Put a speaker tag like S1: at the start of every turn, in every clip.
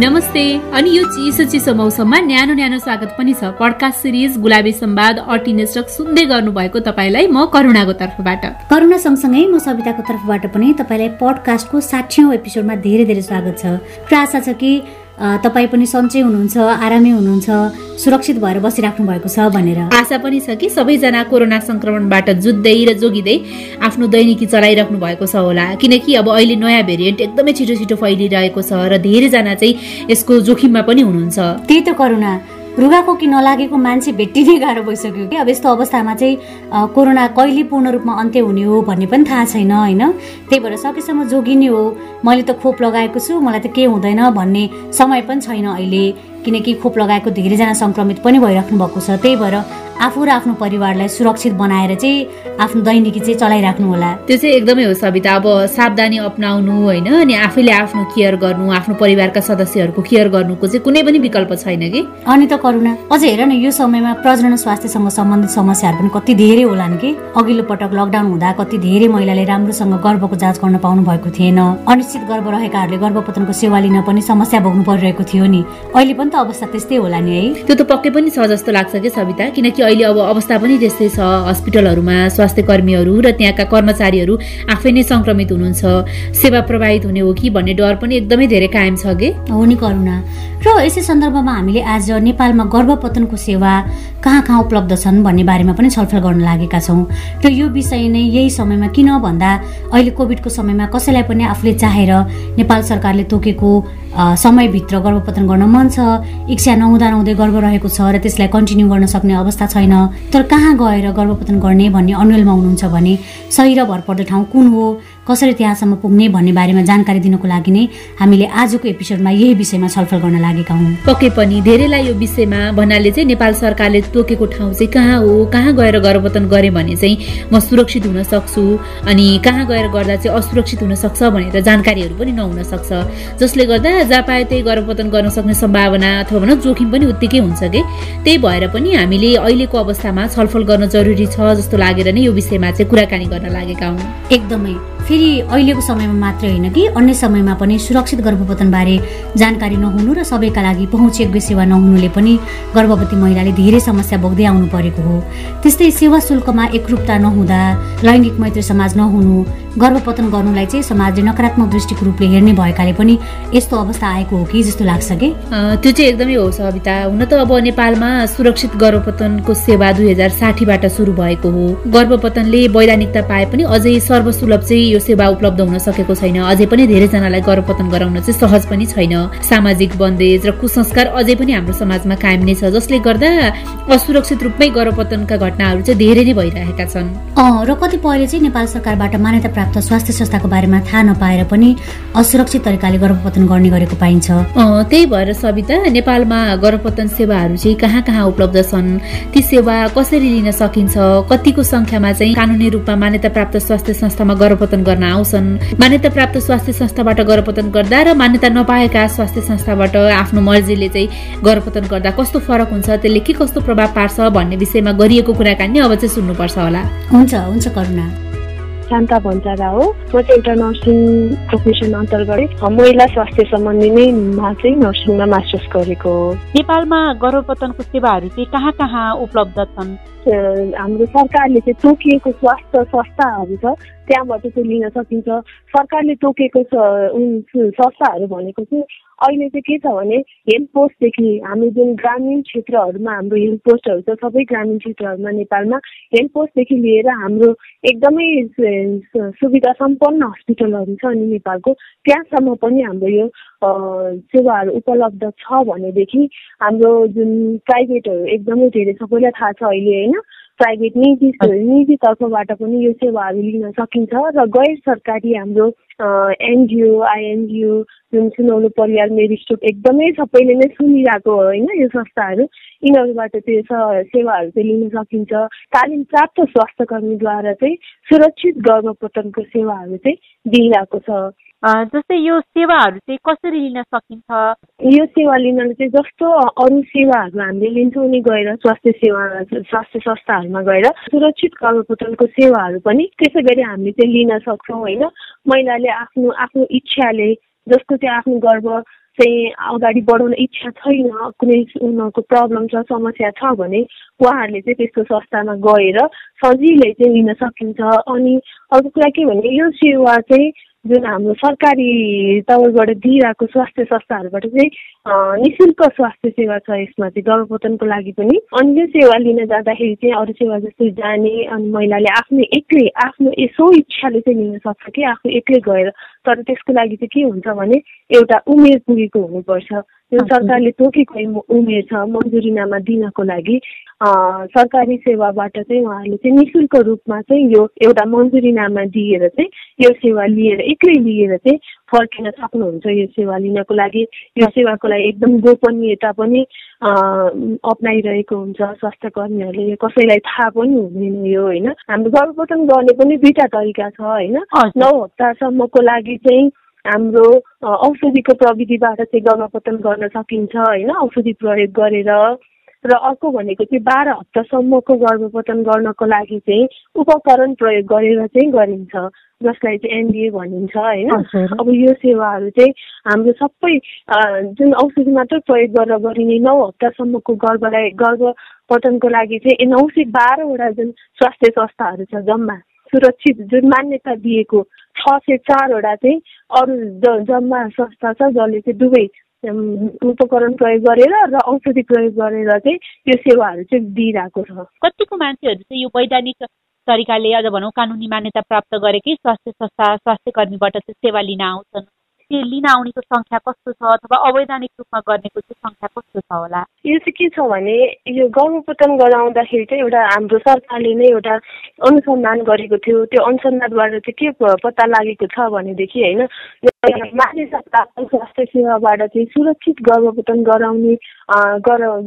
S1: नमस्ते। अनि यो चिसो चिसो मौसममा न्यानो न्यानो स्वागत पनि छ। पडकास्ट सिरिज गुलाबी सम्वाद अटिनेस्टक सुन्दै गर्नुभएको तपाईँलाई म करुणाको तर्फबाट।
S2: करुणा सँगसँगै म सविताको तर्फबाट पनि तपाईँलाई पडकास्टको साठीौँ एपिसोडमा धेरै धेरै स्वागत छ। आशा छ कि तपाईँ पनि सन्चै हुनुहुन्छ आरामै हुनुहुन्छ सुरक्षित भएर बसिराख्नु भएको छ भनेर।
S1: आशा पनि छ कि सबैजना कोरोना संक्रमणबाट जुत्दै र जोगिँदै आफ्नो दैनिकी चलाइराख्नु भएको छ होला। किनकि अब अहिले नयाँ भेरिएन्ट एकदमै छिटो छिटो फैलिरहेको छ र धेरैजना चाहिँ यसको जोखिममा पनि हुनुहुन्छ।
S2: त्यही त करुणा रुगाखोकी नलागेको मान्छे भेट्टिने गाह्रो भइसक्यो कि? अब यस्तो अवस्थामा चाहिँ कोरोना कहिले पूर्ण रूपमा अन्त्य हुने हो भन्ने पनि थाहा छैन होइन? त्यही भएर सकेसम्म जोगिने हो। मैले त खोप लगाएको छु मलाई त के हुँदैन भन्ने समय पनि छैन अहिले। किनकि खोप लगाएको धेरैजना सङ्क्रमित पनि भइराख्नु भएको छ। त्यही भएर आफू र आफ्नो परिवारलाई सुरक्षित बनाएर चाहिँ आफ्नो दैनिकी चाहिँ चलाइराख्नु होला।
S1: त्यो चाहिँ एकदमै हो सविता। अब सावधानी अप्नाउनु होइन? अनि आफैले आफ्नो केयर गर्नु आफ्नो परिवारका सदस्यहरूको केयर गर्नुको चाहिँ कुनै पनि विकल्प छैन कि?
S2: अनि त करुणा अझ हेर न यो समयमा प्रजनन स्वास्थ्यसँग सम्बन्धित समस्याहरू पनि कति धेरै होलान् कि? अघिल्लो पटक लकडाउन हुँदा कति धेरै महिलाले राम्रोसँग गर्भको जाँच गर्न पाउनु भएको थिएन। अनिश्चित गर्भ रहेकाहरूले गर्भपतनको सेवा लिन पनि समस्या भोग्नु परिरहेको थियो नि। अहिले पनि त अवस्था त्यस्तै होला नि है?
S1: त्यो त पक्कै पनि छ जस्तो लाग्छ कि सविता? किनकि अहिले अब अवस्था पनि त्यस्तै छ। हस्पिटलहरूमा स्वास्थ्य कर्मीहरू र त्यहाँका कर्मचारीहरू आफै नै सङ्क्रमित हुनुहुन्छ। सेवा प्रभावित हुने हो कि भन्ने डर पनि एकदमै धेरै कायम छ कि?
S2: हो नि करुणा। र यसै सन्दर्भमा हामीले आज नेपालमा गर्भपतनको सेवा कहाँ कहाँ उपलब्ध छन् भन्ने बारेमा पनि छलफल गर्न लागेका छौँ। र यो विषय नै यही समयमा किन भन्दा अहिले कोभिडको समयमा कसैलाई पनि आफूले चाहेर नेपाल सरकारले तोकेको समयभित्र गर्भपतन गर्न मन छ। इच्छा नहुँदा नहुँदै गर्भ रहेको छ र त्यसलाई कन्टिन्यू गर्न सक्ने अवस्था छैन। तर कहाँ गएर गर्भपतन गर्ने भन्ने अनुहालमा हुनुहुन्छ भने सही र भरपर्दो ठाउँ कुन हो? कसरी त्यहाँसम्म पुग्ने भन्ने बारेमा जानकारी दिनको लागि नै हामीले आजको एपिसोडमा यही विषयमा छलफल गर्न लागेका हौँ।
S1: पक्कै पनि धेरैलाई यो विषयमा भन्नाले चाहिँ नेपाल सरकारले तोकेको ठाउँ चाहिँ कहाँ हो कहाँ गएर गर्भपतन गरेँ भने चाहिँ म सुरक्षित हुन सक्छु अनि कहाँ गएर गर्दा चाहिँ असुरक्षित हुन सक्छ भनेर जानकारीहरू पनि नहुन सक्छ। जसले गर्दा जहाँ पाए त्यही गर्भपतन गर्न सक्ने सम्भावना अथवा भनौँ जोखिम पनि उत्तिकै हुन्छ कि? त्यही भएर पनि हामीले अहिलेको अवस्थामा छलफल गर्न जरुरी छ जस्तो लागेर नै यो विषयमा चाहिँ कुराकानी गर्न लागेका हौँ।
S2: एकदमै। फेरि अहिलेको समयमा मात्रै होइन कि? अन्य समयमा पनि सुरक्षित गर्भपतनबारे जानकारी नहुनु र सबैका लागि पहुँचयोग्य सेवा नहुनुले पनि गर्भवती महिलाले धेरै समस्या भोग्दै आउनु परेको हो। त्यस्तै सेवा शुल्कमा एकरूपता नहुँदा लैङ्गिक मैत्री समाज नहुनु गर्भपतन गर्नुलाई चाहिँ समाजले नकारात्मक दृष्टिको रूपले हेर्ने भएकाले पनि यस्तो अवस्था आएको हो कि जस्तो लाग्छ कि?
S1: त्यो चाहिँ एकदमै हो सविता। हुन त अब नेपालमा सुरक्षित गर्भपतनको सेवा दुई हजार साठीबाट सुरु भएको हो। गर्भपतनले वैधानिकता पाए पनि अझै सर्वसुलभ चाहिँ यो सेवा उपलब्ध हुन सकेको छैन। अझै पनि धेरैजनालाई गर्भपतन गराउन चाहिँ सहज पनि छैन। सामाजिक बन्देज र कुसंस्कार अझै पनि हाम्रो समाजमा कायम नै छ जसले गर्दा असुरक्षित रूपमै गर्भपतनका घटनाहरू चाहिँ धेरै नै भइरहेका छन्।
S2: र कतिपयले चाहिँ नेपाल सरकारबाट मान्यता प्राप्त स्वास्थ्य संस्थाको बारेमा थाहा नपाएर पनि असुरक्षित तरिकाले गर्भपतन गर्ने गरेको पाइन्छ।
S1: त्यही भएर सविता नेपालमा गर्भपतन सेवाहरू चाहिँ कहाँ कहाँ उपलब्ध छन्? ती सेवा कसरी लिन सकिन्छ? कतिको संख्यामा चाहिँ कानुनी रूपमा मान्यता प्राप्त स्वास्थ्य संस्थामा गर्भपतन गर्न आउँछन्। मान्यता प्राप्त स्वास्थ्य संस्थाबाट गर्भपतन गर्दा र मान्यता नपाएका स्वास्थ्य संस्थाबाट आफ्नो मर्जीले चाहिँ गर्भपतन गर्दा कस्तो फरक हुन्छ त्यसले के कस्तो प्रभाव पार्छ भन्ने विषयमा गरिएको कुराकानी अब चाहिँ सुन्नुपर्छ होला।
S2: हुन्छ हुन्छ करुणा।
S3: शान्ता भन्चारा हो। म चाहिँ एउटा नर्सिङ प्रोफेसन अन्तर्गत महिला स्वास्थ्य सम्बन्धी नै मा चाहिँ नर्सिङमा मास्टर्स गरेको हो।
S1: नेपालमा गर्भपतनको सेवाहरू चाहिँ कहाँ कहाँ उपलब्ध छन्?
S3: हाम्रो सरकारले चाहिँ तोकिएको स्वास्थ्य संस्थाहरू छ त्यहाँबाट चाहिँ लिन सकिन्छ। सरकारले तोकेको संस्थाहरू भनेको चाहिँ अहिले चाहिँ के छ भने हेल्थ पोस्टदेखि हाम्रो जुन ग्रामीण क्षेत्रहरूमा हाम्रो हेल्थ पोस्टहरू छ सबै ग्रामीण क्षेत्रहरूमा नेपालमा हेल्थ पोस्टदेखि लिएर हाम्रो एकदमै सुविधा सम्पन्न हस्पिटलहरू छ अनि नेपालको त्यहाँसम्म पनि हाम्रो यो सेवाहरू उपलब्ध छ भनेदेखि हाम्रो जुन प्राइभेटहरू एकदमै धेरै सबैलाई थाहा छ अहिले होइन? प्राइभेट निजी निजी तर्फबाट पनि यो सेवाहरू लिन सकिन्छ र गैर सरकारी हाम्रो एनजिओ आइएनजिओ जुन सुनौलो परिवार मेरिस्टोक एकदमै सबैले नै सुनिरहेको हो होइन यो संस्थाहरू यिनीहरूबाट त्यो सेवाहरू चाहिँ लिन सकिन्छ। तालिम प्राप्त स्वास्थ्य कर्मीद्वारा चाहिँ सुरक्षित गर्भपतनको सेवाहरू चाहिँ दिइरहेको छ।
S1: जस्तै यो सेवाहरू चाहिँ कसरी लिन सकिन्छ?
S3: यो सेवा लिनले चाहिँ जस्तो अरू सेवाहरू हामीले लिन्छौँ नि गएर स्वास्थ्य सेवा स्वास्थ्य संस्थाहरूमा गएर सुरक्षित गर्भपोषणको सेवाहरू पनि त्यसै गरी हामीले चाहिँ लिन सक्छौँ होइन? महिलाले आफ्नो आफ्नो इच्छाले जस्तो चाहिँ आफ्नो गर्भ चाहिँ अगाडि बढाउन इच्छा छैन कुनै उनीहरूको प्रब्लम छ समस्या छ भने उहाँहरूले चाहिँ त्यस्तो संस्थामा गएर सजिलै चाहिँ लिन सकिन्छ। अनि अर्को कुरा के भने यो सेवा चाहिँ जुन हाम्रो सरकारी तौरबाट दिइरहेको स्वास्थ्य संस्थाहरूबाट चाहिँ नि शुल्क स्वास्थ्य सेवा छ यसमा चाहिँ गर्भपतनको लागि पनि। अनि यो सेवा लिन जाँदाखेरि चाहिँ अरू सेवा जस्तै जाने अनि महिलाले आफ्नो एक्लै आफ्नो यसो इच्छाले चाहिँ लिन सक्छ कि आफू एक्लै गएर तर त्यसको लागि चाहिँ के हुन्छ भने एउटा उमेर पुगेको हुनुपर्छ। जुन सरकारले तोकेको उमेर छ मन्जुरीनामा दिनको लागि सरकारी सेवाबाट चाहिँ उहाँहरूले चाहिँ नि शुल्क रूपमा चाहिँ यो एउटा मन्जुरीनामा दिएर चाहिँ यो सेवा लिएर एक्लै लिएर चाहिँ फर्किन सक्नुहुन्छ यो सेवा लिनको लागि। यो सेवाको लागि एकदम गोपनीयता पनि अप्नाइरहेको हुन्छ स्वास्थ्य कर्मीहरूले कसैलाई थाहा पनि हुँदैन यो होइन? हाम्रो गर्भपतन गर्ने पनि दुईवटा तरिका छ होइन? नौ हप्तासम्मको लागि चाहिँ हाम्रो औषधिको प्रविधिबाट चाहिँ गर्भपतन गर्न सकिन्छ होइन? औषधि प्रयोग गरेर र अर्को भनेको चाहिँ बाह्र हप्तासम्मको गर्भपतन गर्नको लागि चाहिँ उपकरण प्रयोग गरेर चाहिँ गरिन्छ जसलाई चाहिँ एनडिए भनिन्छ होइन? अब यो सेवाहरू चाहिँ हाम्रो सबै जुन औषधि मात्र प्रयोग गरेर गरिने नौ हप्तासम्मको गर्भलाई गर्भपतनको लागि चाहिँ नौ सय बाह्रवटा जुन स्वास्थ्य संस्थाहरू छ जम्मा सुरक्षित जुन मान्यता दिएको छ सय चारवटा चाहिँ अरू जम्मा संस्था छ जसले चाहिँ दुवै उपकरण प्रयोग गरेर र औषधि प्रयोग गरेर चाहिँ यो सेवाहरू चाहिँ दिइरहेको छ।
S4: कतिको मान्छेहरू चाहिँ यो वैधानिक तरिकाले अझ भनौँ कानुनी मान्यता प्राप्त गरेकै स्वास्थ्य संस्था स्वास्थ्य कर्मीबाट चाहिँ सेवा लिन आउँछन्। त्यो लिन आउनेको सङ्ख्या कस्तो छ अथवा अवैधानिक रूपमा गर्नेको चाहिँ सङ्ख्या कस्तो छ होला?
S3: यो चाहिँ के छ भने यो गर्भपतन गराउँदाखेरि चाहिँ एउटा हाम्रो सरकारले नै एउटा अनुसन्धान गरेको थियो। त्यो अनुसन्धानबाट चाहिँ के पत्ता लागेको छ भनेदेखि होइन मानिस स्वास्थ्य सेवाबाट चाहिँ सुरक्षित गर्भपतन गराउने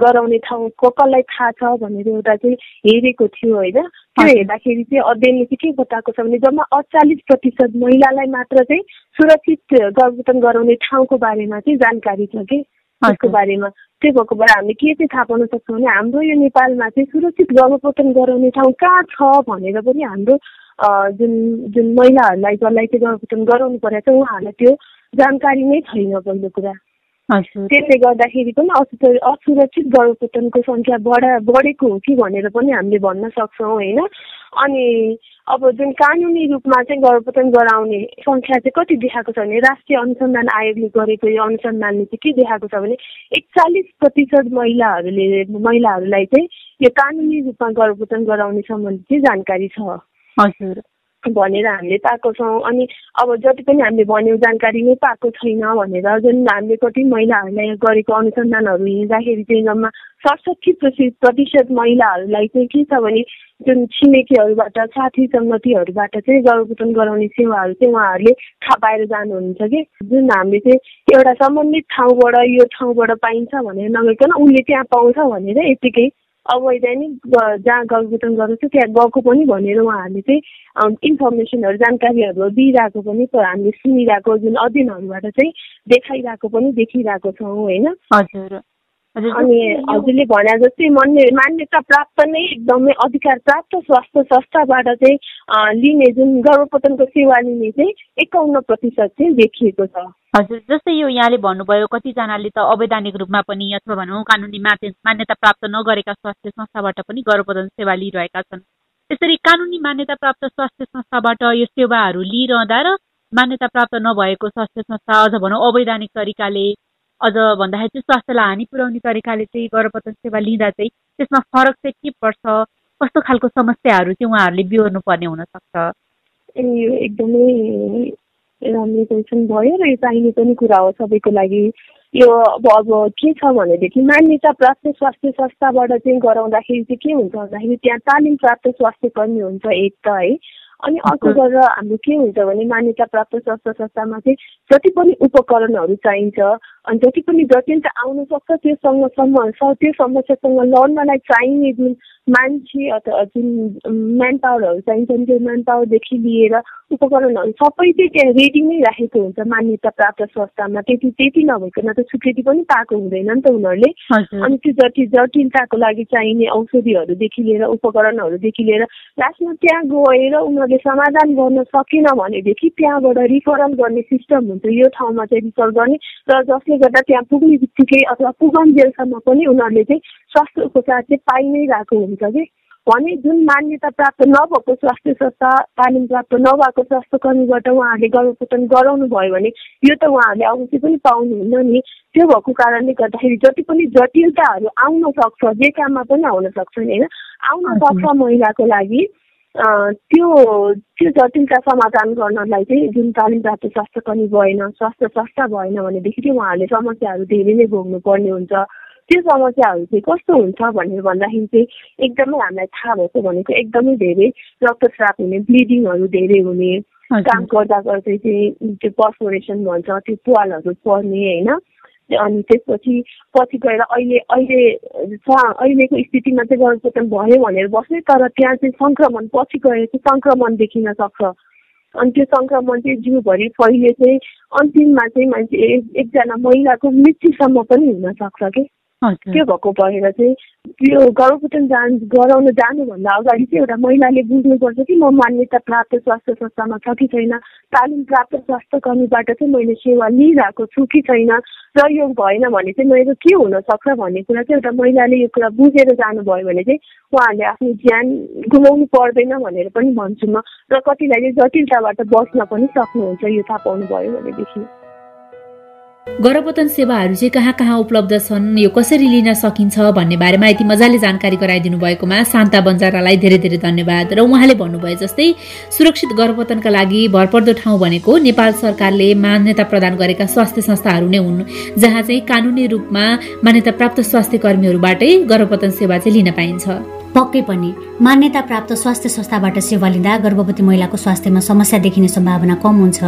S3: गराउने ठाउँ कसलाई थाहा छ भनेर एउटा चाहिँ हेरेको थियो होइन। त्यो हेर्दाखेरि चाहिँ अध्ययनले चाहिँ के बताएको छ भने जम्मा अडचालिस प्रतिशत महिलालाई मात्र चाहिँ सुरक्षित गर्भपतन गराउने ठाउँको बारेमा चाहिँ जानकारी छ कि? त्यसको बारेमा। त्यो भएको भएर हामीले के चाहिँ थाहा पाउन सक्छौँ भने हाम्रो यो नेपालमा चाहिँ सुरक्षित गर्भपतन गराउने ठाउँ कहाँ छ भनेर पनि हाम्रो जुन जुन महिलाहरूलाई जसलाई चाहिँ गर्भपतन गराउनु परेको छ उहाँहरूलाई त्यो जानकारी नै छैन पहिलो कुरा। त्यसले गर्दाखेरि पनि असुरक्षित गर्भपतनको सङ्ख्या बढा बढेको हो कि भनेर पनि हामीले भन्न सक्छौँ होइन? अनि अब जुन कानुनी रूपमा चाहिँ गर्भपतन गराउने सङ्ख्या चाहिँ कति देखाएको छ भने राष्ट्रिय अनुसन्धान आयोगले गरेको यो अनुसन्धानले चाहिँ के देखाएको छ भने एकचालिस प्रतिशत महिलाहरूले महिलाहरूलाई चाहिँ यो कानुनी रूपमा गर्भपतन गराउने सम्बन्धी चाहिँ जानकारी छ।
S4: हजुर।
S3: भनेर हामीले पाएको छौँ। अनि अब जति पनि हामीले भन्यौँ जानकारी नै पाएको छैन भनेर जुन हामीले कति महिलाहरूलाई गरेको अनुसन्धानहरू हेर्दाखेरि चाहिँ जम्मा सडसठी प्रतिशत महिलाहरूलाई चाहिँ के छ भने जुन छिमेकीहरूबाट साथी सङ्गतिहरूबाट चाहिँ गर्भपतन गराउने सेवाहरू चाहिँ उहाँहरूले थाहा पाएर जानुहुन्छ कि? जुन हामीले चाहिँ एउटा सम्बन्धित ठाउँबाट यो ठाउँबाट पाइन्छ भनेर नगइकन उसले त्यहाँ पाउँछ भनेर यतिकै अवैधानिक जहाँ गर्भपतन गर्दैछ। त्यहाँ गएको पनि भनेर उहाँहरूले चाहिँ इन्फर्मेसनहरू जानकारीहरू दिइरहेको पनि हामीले सुनिरहेको जुन अध्ययनहरूबाट चाहिँ देखाइरहेको पनि देखिरहेको छौँ होइन? अनि हजुरले भने जस्तै मान्य मान्यता प्राप्त नै एकदमै अधिकार प्राप्त स्वास्थ्य संस्थाबाट चाहिँ लिने जुन गर्भपतनको सेवा लिने चाहिँ एकाउन्न प्रतिशत चाहिँ देखिएको छ।
S4: हजुर जस्तै यो यहाँले भन्नुभयो कतिजनाले त अवैधानिक रूपमा पनि अथवा भनौँ कानुनी मान्यता प्राप्त नगरेका स्वास्थ्य संस्थाबाट पनि गर्भपतन सेवा लिइरहेका छन्। त्यसरी कानुनी मान्यता प्राप्त स्वास्थ्य संस्थाबाट यो सेवाहरू लिइरहँदा र मान्यता प्राप्त नभएको स्वास्थ्य संस्था अझ भनौँ अवैधानिक तरिकाले अझ भन्दाखेरि चाहिँ स्वास्थ्यलाई हानि पुर्याउने तरिकाले चाहिँ गर्भपतन सेवा लिँदा चाहिँ त्यसमा फरक चाहिँ के पर्छ? कस्तो खालको समस्याहरू चाहिँ उहाँहरूले बिहोर्नु पर्ने हुनसक्छ?
S3: ए एकदमै राम्रो क्वेसन भयो र यो चाहिने पनि कुरा हो सबैको लागि। यो अब अब के छ भनेदेखि मान्यता प्राप्त स्वास्थ्य संस्थाबाट चाहिँ गराउँदाखेरि चाहिँ के हुन्छ भन्दाखेरि त्यहाँ तालिम प्राप्त स्वास्थ्य कर्मी हुन्छ एक त है। अनि अर्को गरेर हाम्रो के हुन्छ भने मान्यता प्राप्त स्वास्थ्य संस्थामा चाहिँ जति पनि उपकरणहरू चाहिन्छ अनि जति पनि जटिलता आउन सक्छ त्योसँग सम्म त्यो समस्यासँग लड्नलाई चाहिने जुन मान्छे अथवा जुन म्यान पावरहरू चाहिन्छन् त्यो म्यान पावरदेखि लिएर उपकरणहरू सबै चाहिँ त्यहाँ रेडी नै राखेको हुन्छ मान्यता प्राप्त संस्थामा। त्यति त्यति नभइकन त स्वीकृति पनि पाएको हुँदैन नि त उनीहरूले। अनि त्यो जति जटिलताको लागि चाहिने औषधिहरूदेखि लिएर उपकरणहरूदेखि लिएर लास्टमा त्यहाँ गएर उनीहरूले समाधान गर्न सकेन भनेदेखि त्यहाँबाट रिफरल गर्ने सिस्टम हुन्छ। यो ठाउँमा चाहिँ रिफर गर्ने र जसले त्यसले गर्दा त्यहाँ पुग्ने बित्तिकै अथवा पुगन्जेलसम्म पनि उनीहरूले चाहिँ स्वास्थ्य उपचार चाहिँ पाइ नै रहेको हुन्छ कि? भने जुन मान्यता प्राप्त नभएको स्वास्थ्य संस्था तालिम प्राप्त नभएको स्वास्थ्य कर्मीबाट उहाँहरूले गर्भपोषण गराउनु भयो भने यो त उहाँहरूले अवश्य पनि पाउनुहुन्न नि। त्यो भएको कारणले गर्दाखेरि जति पनि जटिलताहरू आउन सक्छ जे काममा पनि आउन सक्छ नि होइन? आउन सक्छ महिलाको लागि त्यो त्यो जटिलता समाधान गर्नलाई चाहिँ जुन तालिम प्राप्त स्वास्थ्य कर्मी भएन स्वास्थ्य संस्था भएन भनेदेखि चाहिँ उहाँहरूले समस्याहरू धेरै नै भोग्नु पर्ने हुन्छ। त्यो समस्याहरू चाहिँ कस्तो हुन्छ भनेर भन्दाखेरि चाहिँ एकदमै हामीलाई थाहा भएको भनेको एकदमै धेरै रक्तस्राप हुने ब्लिडिङहरू धेरै हुने काम गर्दा गर्दै चाहिँ त्यो पर्फोरेसन भन्छ त्यो पालहरू पर्ने होइन? अनि त्यसपछि पछि गएर अहिले अहिले अहिलेको स्थितिमा चाहिँ गर्भपतन भयो भनेर बस्ने तर त्यहाँ चाहिँ सङ्क्रमण पछि गएर चाहिँ सङ्क्रमण देखिन सक्छ। अनि त्यो सङ्क्रमण चाहिँ जिउभरि फैले चाहिँ अन्तिममा चाहिँ मान्छे एकजना महिलाको मृत्युसम्म पनि हुनसक्छ कि? त्यो भएको भएर चाहिँ यो गर्भपतन जान गराउन जानुभन्दा अगाडि चाहिँ एउटा महिलाले बुझ्नुपर्छ कि म मान्यता प्राप्त स्वास्थ्य संस्थामा छ कि छैन तालिम प्राप्त स्वास्थ्य कर्मीबाट चाहिँ मैले सेवा लिइरहेको छु कि छैन र यो भएन भने चाहिँ मेरो के हुनसक्छ भन्ने कुरा चाहिँ एउटा महिलाले यो कुरा बुझेर जानुभयो भने चाहिँ उहाँहरूले आफ्नो ज्यान गुमाउनु पर्दैन भनेर पनि भन्छु म र कतिलाई चाहिँ जटिलताबाट बस्न पनि सक्नुहुन्छ यो थाहा पाउनुभयो भनेदेखि।
S1: गर्भपतन सेवाहरू चाहिँ कहाँ कहाँ उपलब्ध छन् यो कसरी लिन सकिन्छ भन्ने बारेमा यति मजाले जानकारी गराइदिनु भएकोमा शान्ता बन्जारालाई धेरै धेरै धन्यवाद र उहाँले भन्नुभयो जस्तै सुरक्षित गर्भपतनका लागि भरपर्दो ठाउँ भनेको नेपाल सरकारले मान्यता प्रदान गरेका स्वास्थ्य संस्थाहरू नै हुन् जहाँ चाहिँ कानुनी रूपमा मान्यता प्राप्त स्वास्थ्य कर्मीहरूबाटै गर्भपतन सेवा चाहिँ लिन पाइन्छ।
S2: पक्कै पनि मान्यता प्राप्त स्वास्थ्य संस्थाबाट सेवा लिँदा गर्भवती महिलाको स्वास्थ्यमा समस्या देखिने सम्भावना कम हुन्छ।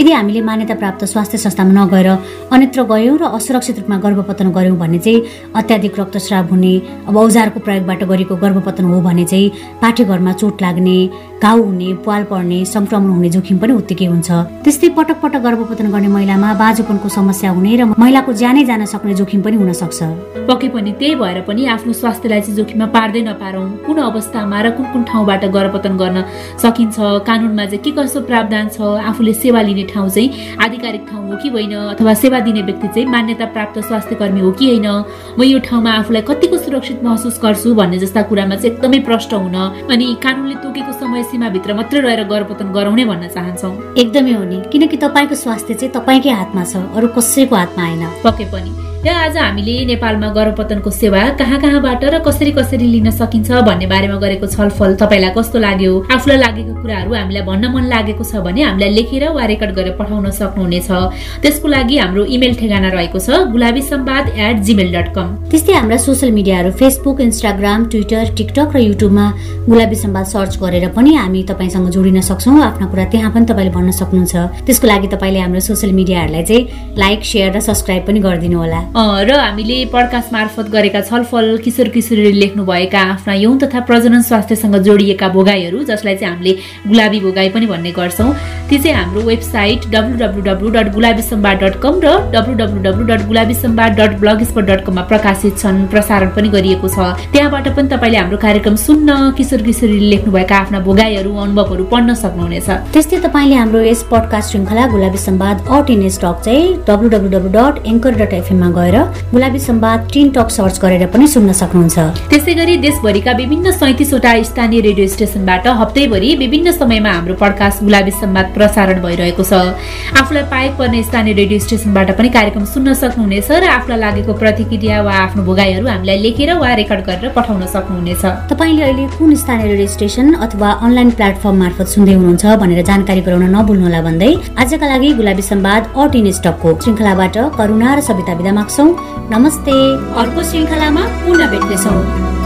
S2: यदि हामीले मान्यता प्राप्त स्वास्थ्य संस्थामा नगएर अन्यत्र गयौँ र असुरक्षित रूपमा गर्भपतन गऱ्यौँ भने चाहिँ अत्याधिक रक्तस्राव हुने अब औजारको प्रयोगबाट गरेको गर्भपतन हो भने चाहिँ पाठेघरमा चोट लाग्ने घाउ हुने पाल पर्ने सङ्क्रमण हुने जोखिम पनि उत्तिकै हुन्छ। त्यस्तै पटक पटक गर्भपतन गर्ने महिलामा बाजुपनको समस्या हुने र महिलाको ज्यानै जान सक्ने जोखिम पनि हुन सक्छ
S1: पक्कै पनि त्यही भएर पनि आफ्नो स्वास्थ्यलाई चाहिँ जोखिममा पार्दै नपारौँ। कुन अवस्थामा र कुन कुन ठाउँबाट गर्भपतन गर्न सकिन्छ कानुनमा चाहिँ के कस्तो प्रावधान छ आफूले सेवा लिने ठाउँ चाहिँ आधिकारिक ठाउँ हो कि होइन अथवा सेवा दिने व्यक्ति चाहिँ मान्यता प्राप्त स्वास्थ्य कर्मी हो कि होइन म यो ठाउँमा आफूलाई कतिको सुरक्षित महसुस गर्छु भन्ने जस्ता कुरामा चाहिँ एकदमै प्रष्ट हुन अनि कानुनले तोकेको समय सीमाभित्र मात्रै रहेर गर्भपतन गराउने भन्न चाहन्छौँ।
S2: एकदमै हो नि। किनकि तपाईँको स्वास्थ्य चाहिँ तपाईँकै हातमा छ अरू कसैको हातमा आएन
S1: पक्कै पनि। र आज हामीले नेपालमा गर्भपतनको सेवा कहाँ कहाँबाट र कसरी कसरी लिन सकिन्छ भन्ने बारेमा गरेको छलफल तपाईँलाई कस्तो लाग्यो? आफूलाई लागेको कुराहरू हामीलाई भन्न मन लागेको छ भने हामीलाई लेखेर वा रेकर्ड गरेर पठाउन सक्नुहुनेछ। त्यसको लागि हाम्रो इमेल ठेगाना रहेको छ Gulabi Sambad at Gmail dot com
S2: त्यस्तै हाम्रा सोसियल मिडियाहरू फेसबुक इन्स्टाग्राम ट्विटर टिकटक र युट्युबमा गुलाबी सम्वाद सर्च गरेर पनि हामी तपाईँसँग जोडिन सक्छौँ। आफ्ना कुरा त्यहाँ पनि तपाईँले भन्न सक्नुहुन्छ। त्यसको लागि तपाईँले हाम्रो सोसियल मिडियाहरूलाई चाहिँ लाइक सेयर र सब्सक्राइब पनि गरिदिनु होला
S1: र हामीले पडकास्ट मार्फत गरेका छलफल किशोर किशोरीले लेख्नुभएका आफ्ना यौन तथा प्रजनन स्वास्थ्यसँग जोडिएका भोगाईहरू जसलाई चाहिँ हामीले गुलाबी भोगाई पनि भन्ने गर्छौँ। त्यो चाहिँ हाम्रो website W W W dot Gulabi Samba dot com र W W W dot Gulabi Samba dot blog spot dot कममा प्रकाशित छन् प्रसारण पनि गरिएको छ। त्यहाँबाट पनि तपाईँले हाम्रो कार्यक्रम सुन्न किशोर किशोरीले लेख्नुभएका आफ्ना भोगाईहरू अनुभवहरू पढ्न सक्नुहुनेछ।
S2: त्यस्तै तपाईँले हाम्रो यस पडकास्ट श्रृङ्खला गुलाबी सम्वाद अट इन स्टक चाहिँ W W W dot anchor dot एफएममा गएर Gulabi Sambad teen talk search गरेर पनि सुन्न सक्नुहुन्छ।
S1: त्यसै गरी देशभरिका विभिन्न सैतिसवटा स्थानीय रेडियो स्टेसनबाट हप्तैभरि विभिन्न समयमा हाम्रो पडकास्ट गुलाबी सम्वाद प्रसारण भइरहेको छ। आफूलाई पाएक पर्ने स्थानीय रेडियो स्टेसनबाट पनि कार्यक्रम सुन्न सक्नुहुनेछ र आफूलाई लागेको प्रतिक्रिया वा आफ्नो भोगाईहरू हामीलाई लेखेर वा रेकर्ड गरेर पठाउन सक्नुहुनेछ।
S2: तपाईँले अहिले कुन स्थानीय रेडियो स्टेसन अथवा अनलाइन प्लेटफर्म मार्फत सुन्दै हुनुहुन्छ भनेर जानकारी गराउन नभुल्नुहोला भन्दै आजका लागि गुलाबी सम्वाद अट इन स्टकको श्रृङ्खलाबाट करुणा र सविता विदा माग्छौँ नमस्ते
S1: अर्को श्रृङ्खलामा पुनः भेट्नेछौँ।